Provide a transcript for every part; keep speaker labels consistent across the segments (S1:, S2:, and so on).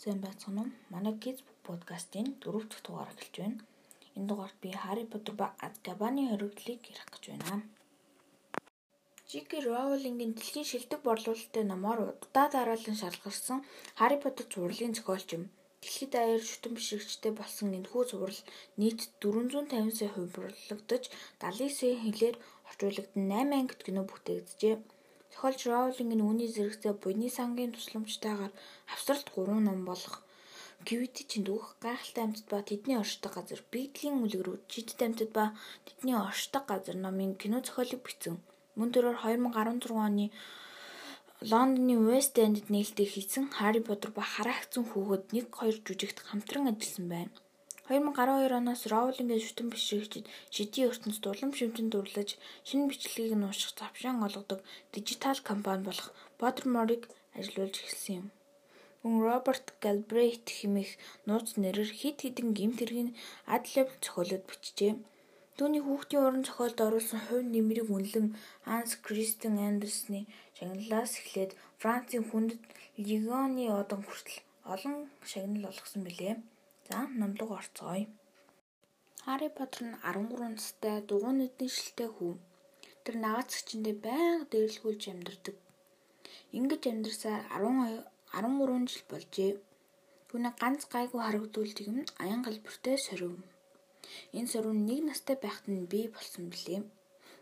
S1: Сайн байцгаана уу? Манай Kids подкастын 4 дахь дугаар эхэлж байна. Энэ дугаарт би Harry Potter ба Azkaban-ы хоригдлыг ярих гэж байна. J.K. Rowling-ийн дэлхийн шилдэг борлуулалттай номоор удаа дараалан шалгарсан Harry Potter зурлалын зохиолч юм. Дэлхийд даяар шүтэн бишрэгчтэй болсон энэхүү зурвал нийт 450 сая хувирлагдаж 70 сая хэлээр орчуулагдсан 8 ангит кино бүтээгджээ. Зохиолч Роулинг нь үүний зэрэгцээ буйны сангийн тусламжтайгаар австралид 3 ном болох Quidditch-ийн дүүх, Гайхалтай амьтад ба тэдний оршдог газар, Биглийн үлгэрүүд, Жидд амьтад ба тэдний оршдог газар номын кино зохиолыг бичсэн. Мөн дөрөөр 2016 оны Лондоны West End-д нээлттэй хийсэн Harry Potter ба Хараагцсан хүүхэд 1-2 жүжигт хамтран ажилласан байна. 2012 оноос Роулингийн шүтэн бишрэгчид шидийн ертөнцид улам шимтэн дурлаж шинэ бичлэгийг нь унших завшаан олгодог дижитал компани болох Pottermore-ыг ажилуулж эхэлсэн юм. Мөн Роберт Галбрейт хэмээх нууц нэрээр хид хідэн гимт хэргийн адлаб зохиолууд бичжээ. Түүний хүүхдийн уран зохиолд оруулсан хувь нэмрийг үнэлэн Ханс Кристен Андерсны шагналаас эхлээд Францын хүндэт легионы одон хүртэл олон шагнал олгосон билээ. За номлого орцгоё. Хари Поттер нь 13 настай дугуй нүдний шилтэй хүү. Тэр нагацчиндээ байнга дээрлэхүүлж амьдардаг. Ингэж амьдарсаар 10 13 жил болжээ. Түүний ганц гайгүй харагдуулдаг юм аян галбиртай сорив. Энэ сорив нэг настай байхад нь бий болсон билээ.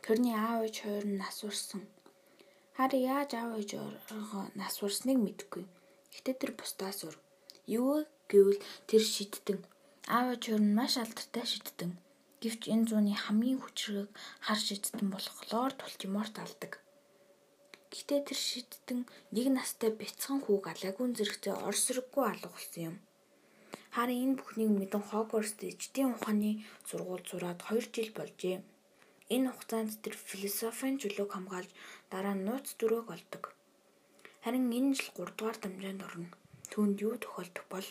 S1: Тэрний аав ээж хоёр нь нас урсан. Хари яаж аав ээж оргоо нас урсныг мэдэхгүй. Гэтэ тэр бусдаас ур. Юу гэвэл тэр шиддэг. Аав ээж нь маш алдартай шиддэг. Гэвч энэ зууны хамгийн хүчрэг хар шиддэг болохоор тулчмоор талдаг. Гэтэ тэр шиддэг нэг настай бяцхан хүүг алагүн зэрэгцээ орсроггүй алга болсон юм. Харин энэ бүхнийг мэдэн Хогвартс эждийн ухааны сургууль зураад 2 жил болжээ. Энэ хугацаанд тэр философийн чөлөөг хамгаалж дараа нь нууц дөрөөг олдог. Харин энэ жил 3 дугаар дамжаанд орно. Түүнд юу тохиолдох бол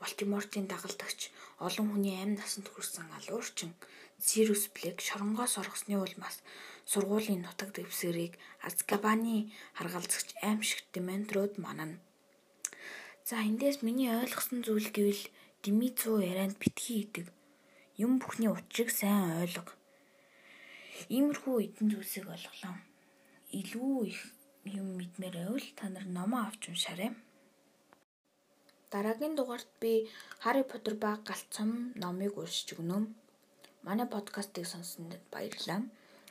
S1: Волтимортын дагалдагч олон хүний амь насанд хүрсэн алуурчин Сирус Блэк шоронгоос оргосны улмаас сургуулийн нутаг дэвсгэрийг Азкабаны харгалзагч аимшиг Дементрод манана. За эндээс миний ойлгосон зүйл гэвэл Димицу ярианд битгий идэг. Юм бүхний учрыг сайн ойлго. Иймэрхүү эдэн зүйлсийг олголоо. Илүү их юм мэдмээр байвал та нар номоо авч уншаарай. Дараагийн дугаарт би Harry Potter ба галцам номыг уншиж өгнө. Манай подкастыг сонссонд баярлалаа.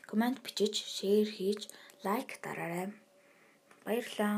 S1: Комент бичиж, шеэр хийж, лайк дараарай. Баярлалаа.